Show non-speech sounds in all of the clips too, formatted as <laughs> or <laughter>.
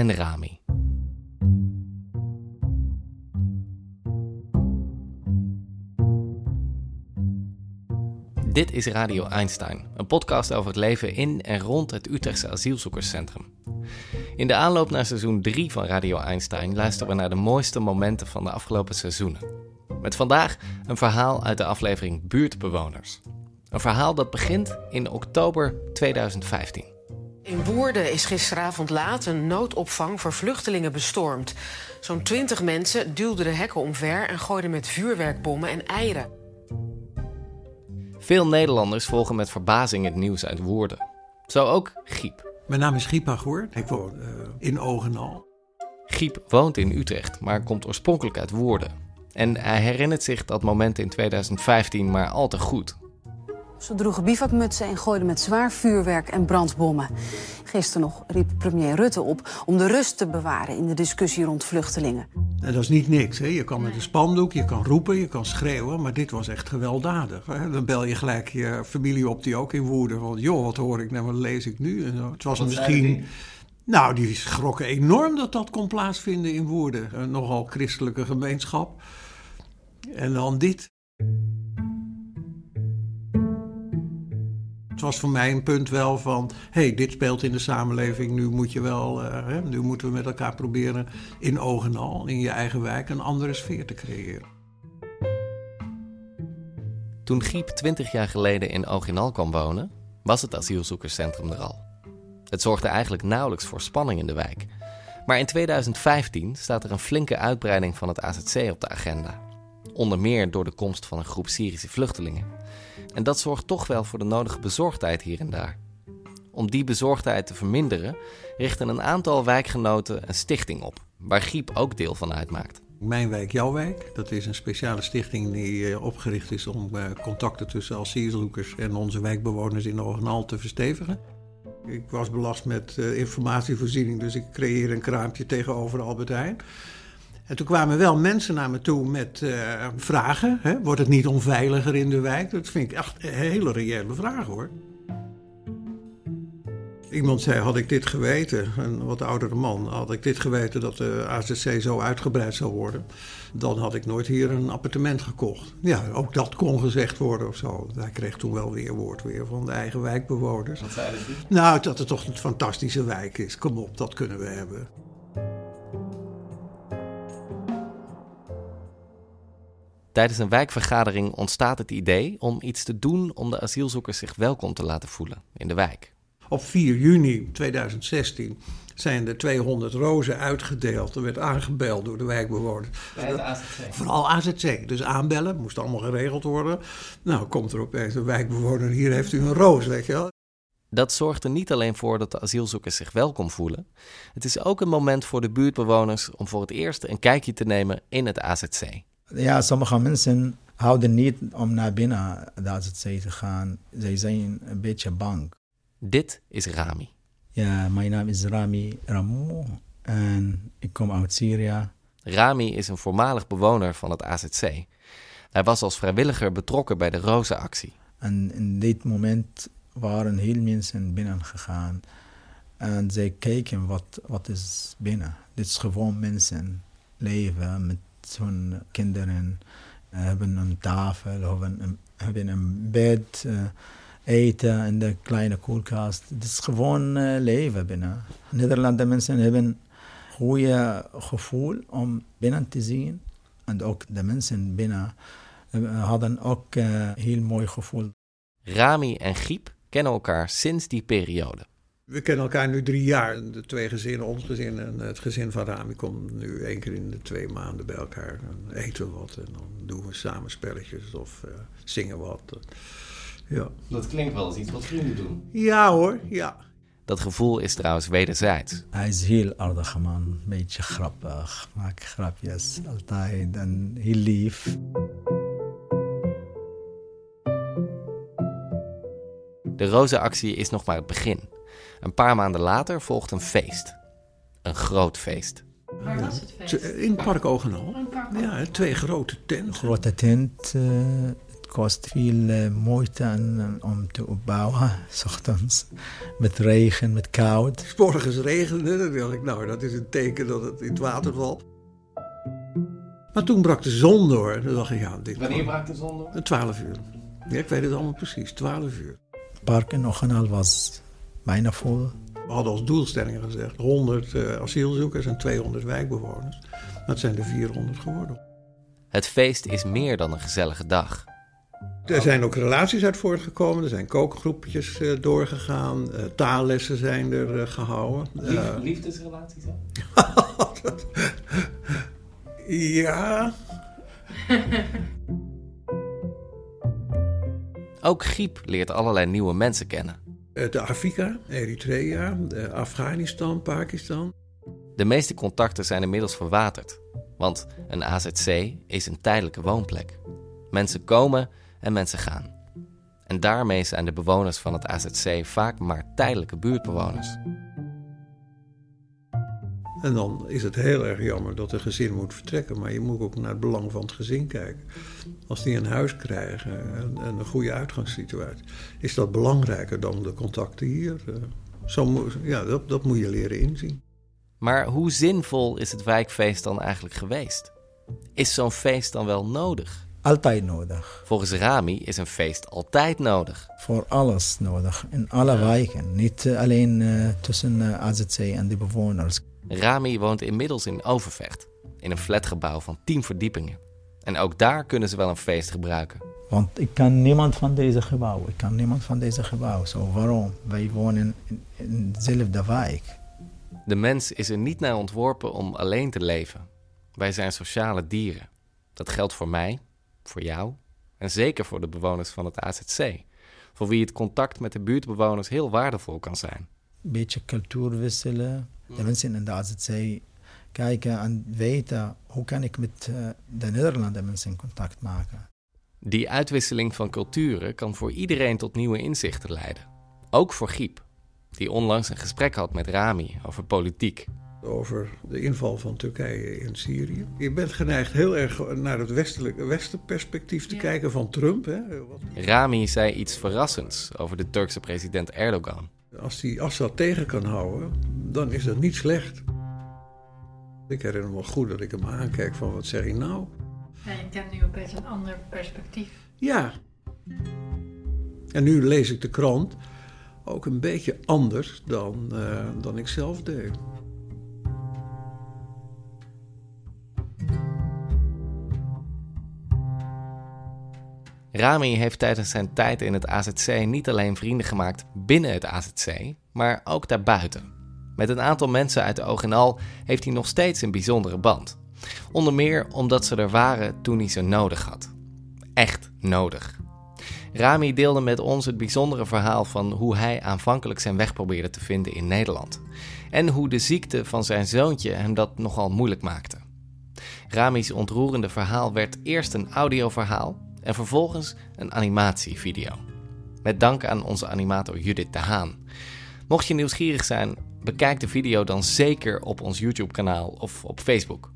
en Rami. Dit is Radio Einstein, een podcast over het leven in en rond het Utrechtse asielzoekerscentrum. In de aanloop naar seizoen 3 van Radio Einstein luisteren we naar de mooiste momenten van de afgelopen seizoenen. Met vandaag een verhaal uit de aflevering Buurtbewoners. Een verhaal dat begint in oktober 2015. In Woerden is gisteravond laat een noodopvang voor vluchtelingen bestormd. Zo'n twintig mensen duwden de hekken omver en gooiden met vuurwerkbommen en eieren. Veel Nederlanders volgen met verbazing het nieuws uit Woerden. Zo ook Giep. Mijn naam is Giep Agoor. Ik woon eh, in Ogenal. Giep woont in Utrecht, maar komt oorspronkelijk uit Woerden. En hij herinnert zich dat moment in 2015 maar al te goed. Ze droegen bivakmutsen en gooiden met zwaar vuurwerk en brandbommen. Gisteren nog riep premier Rutte op om de rust te bewaren in de discussie rond vluchtelingen. En dat is niet niks. Hè. Je kan met een spandoek, je kan roepen, je kan schreeuwen. Maar dit was echt gewelddadig. Hè. Dan bel je gelijk je familie op die ook in woede. Want joh, wat hoor ik nou, wat lees ik nu? En zo. Het was misschien... Nou, die schrokken enorm dat dat kon plaatsvinden in Woerden. Een nogal christelijke gemeenschap. En dan dit. Het was voor mij een punt wel van, hé, hey, dit speelt in de samenleving, nu moet je wel, uh, hè, nu moeten we met elkaar proberen in ogen al, in je eigen wijk, een andere sfeer te creëren. Toen Giep 20 jaar geleden in Oginal kwam wonen, was het asielzoekerscentrum er al. Het zorgde eigenlijk nauwelijks voor spanning in de wijk. Maar in 2015 staat er een flinke uitbreiding van het AZC op de agenda. Onder meer door de komst van een groep Syrische vluchtelingen. En dat zorgt toch wel voor de nodige bezorgdheid hier en daar. Om die bezorgdheid te verminderen, richten een aantal wijkgenoten een stichting op, waar Giep ook deel van uitmaakt. Mijn wijk, jouw wijk. Dat is een speciale stichting die opgericht is om contacten tussen asielzoekers en onze wijkbewoners in Ogenal te verstevigen. Ik was belast met informatievoorziening, dus ik creëer een kraampje tegenover Albert Heijn. En toen kwamen wel mensen naar me toe met uh, vragen. Hè? Wordt het niet onveiliger in de wijk? Dat vind ik echt een hele reële vraag hoor. Iemand zei, had ik dit geweten, een wat oudere man, had ik dit geweten dat de AZC zo uitgebreid zou worden, dan had ik nooit hier een appartement gekocht. Ja, ook dat kon gezegd worden of zo. Hij kreeg toen wel weer woord weer van de eigen wijkbewoners. Wat zeiden die? Nou, dat het toch een fantastische wijk is. Kom op, dat kunnen we hebben. Tijdens een wijkvergadering ontstaat het idee om iets te doen om de asielzoekers zich welkom te laten voelen in de wijk. Op 4 juni 2016 zijn er 200 rozen uitgedeeld. Er werd aangebeld door de wijkbewoners. Bij het AZC? Vooral AZC. Dus aanbellen, moest allemaal geregeld worden. Nou, komt er opeens een wijkbewoner, hier heeft u een roos, weet je wel. Dat zorgt er niet alleen voor dat de asielzoekers zich welkom voelen. Het is ook een moment voor de buurtbewoners om voor het eerst een kijkje te nemen in het AZC. Ja, sommige mensen houden niet om naar binnen de AZC te gaan. Zij zijn een beetje bang. Dit is Rami. Ja, mijn naam is Rami Ramou en ik kom uit Syrië. Rami is een voormalig bewoner van het AZC. Hij was als vrijwilliger betrokken bij de Rozenactie. En in dit moment waren heel mensen binnen gegaan. En zij keken wat, wat is binnen. Dit is gewoon mensen leven met hun kinderen. Hebben een tafel, hebben een, hebben een bed, uh, eten in de kleine koelkast. Het is gewoon uh, leven binnen. Nederlandse mensen hebben goede gevoel om binnen te zien. En ook de mensen binnen hadden ook een heel mooi gevoel. Rami en Giep kennen elkaar sinds die periode. We kennen elkaar nu drie jaar. De twee gezinnen, ons gezin en het gezin van Rami komt nu één keer in de twee maanden bij elkaar. Dan eten we wat en dan doen we samen spelletjes of uh, zingen wat. Ja. Dat klinkt wel als iets wat vrienden doen. Ja hoor, ja. Dat gevoel is trouwens wederzijds. Hij is heel aardige man, beetje grappig, maakt grapjes altijd en heel lief. De Rozenactie is nog maar het begin. Een paar maanden later volgt een feest. Een groot feest. Waar was het feest? In het Park Ogenal. Ja, twee grote tenten. Grote tent. Uh, het kost veel uh, moeite aan, om te opbouwen, <laughs> s ochtends. Met regen, met koud. S morgens regende, dan dacht ik, nou, dat is een teken dat het in het water valt. Maar toen brak de zon door. Dan dacht ik, ja, dit Wanneer brak de zon door? 12 uur. Ja, ik weet het allemaal precies, 12 uur. Het park in Ogenal was bijna vol. We hadden als doelstelling gezegd 100 uh, asielzoekers en 200 wijkbewoners. Dat zijn er 400 geworden. Het feest is meer dan een gezellige dag. Er zijn ook relaties uit voortgekomen. Er zijn kookgroepjes uh, doorgegaan. Uh, taallessen zijn er uh, gehouden. Lief, liefdesrelaties ook? <laughs> ja. ook Giep leert allerlei nieuwe mensen kennen. De Afrika, Eritrea, Afghanistan, Pakistan. De meeste contacten zijn inmiddels verwaterd. Want een AZC is een tijdelijke woonplek. Mensen komen en mensen gaan. En daarmee zijn de bewoners van het AZC vaak maar tijdelijke buurtbewoners. En dan is het heel erg jammer dat een gezin moet vertrekken. Maar je moet ook naar het belang van het gezin kijken. Als die een huis krijgen en, en een goede uitgangssituatie, is dat belangrijker dan de contacten hier. Zo, ja, dat, dat moet je leren inzien. Maar hoe zinvol is het wijkfeest dan eigenlijk geweest? Is zo'n feest dan wel nodig? Altijd nodig. Volgens Rami is een feest altijd nodig. Voor alles nodig, in alle wijken. Niet alleen uh, tussen uh, AZC en de bewoners. Rami woont inmiddels in Overvecht, in een flatgebouw van 10 verdiepingen. En ook daar kunnen ze wel een feest gebruiken. Want ik kan niemand van deze gebouw. Ik kan niemand van deze gebouw. Zo waarom? Wij wonen in, dezelfde wijk. De mens is er niet naar ontworpen om alleen te leven. Wij zijn sociale dieren. Dat geldt voor mij, voor jou en zeker voor de bewoners van het AZC, voor wie het contact met de buurtbewoners heel waardevol kan zijn. Een beetje cultuur wisselen. De mensen in de AZC kijken en weten hoe kan ik met uh, de Nederlandse mensen in contact maken. Die uitwisseling van culturen kan voor iedereen tot nieuwe inzichten leiden. Ook voor Giep, die onlangs een gesprek had met Rami over politiek. Over de inval van Turkije in Syrië. Je bent geneigd heel erg naar het westelijke westenperspectief te ja. kijken van Trump. Hè? Rami zei iets verrassends over de Turkse president Erdogan. Als hij Assad tegen kan houden, dan is dat niet slecht. Ik herinner me goed dat ik hem aankijk van wat zeg je nou? Ja, je hebt nu opeens een ander perspectief. Ja. En nu lees ik de krant ook een beetje anders dan, uh, dan ik zelf deed. Rami heeft tijdens zijn tijd in het AZC niet alleen vrienden gemaakt binnen het AZC, maar ook daarbuiten. Met een aantal mensen uit de oog en al heeft hij nog steeds een bijzondere band. Onder meer omdat ze er waren toen hij ze nodig had. Echt nodig. Rami deelde met ons het bijzondere verhaal van hoe hij aanvankelijk zijn weg probeerde te vinden in Nederland. En hoe de ziekte van zijn zoontje hem dat nogal moeilijk maakte. Rami's ontroerende verhaal werd eerst een audioverhaal en vervolgens een animatievideo. Met dank aan onze animator Judith de Haan. Mocht je nieuwsgierig zijn, bekijk de video dan zeker op ons YouTube-kanaal of op Facebook.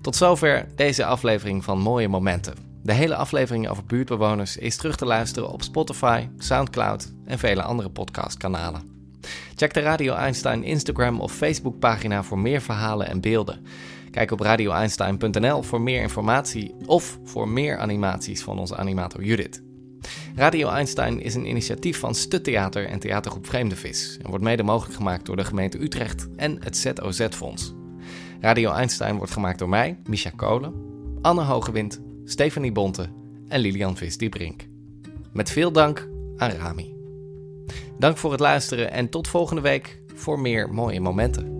Tot zover deze aflevering van Mooie Momenten. De hele aflevering over buurtbewoners is terug te luisteren op Spotify, SoundCloud en vele andere podcastkanalen. Check de Radio Einstein Instagram of Facebook pagina voor meer verhalen en beelden. Kijk op radioeinstein.nl voor meer informatie of voor meer animaties van onze animator Judith. Radio Einstein is een initiatief van Stuttheater en theatergroep Vreemde Vis en wordt mede mogelijk gemaakt door de gemeente Utrecht en het ZOZ-fonds. Radio Einstein wordt gemaakt door mij, Misha Kolen, Anne Hogewind, Stephanie Bonte en Lilian Vis-Diebrink. Met veel dank aan Rami. Dank voor het luisteren en tot volgende week voor meer mooie momenten.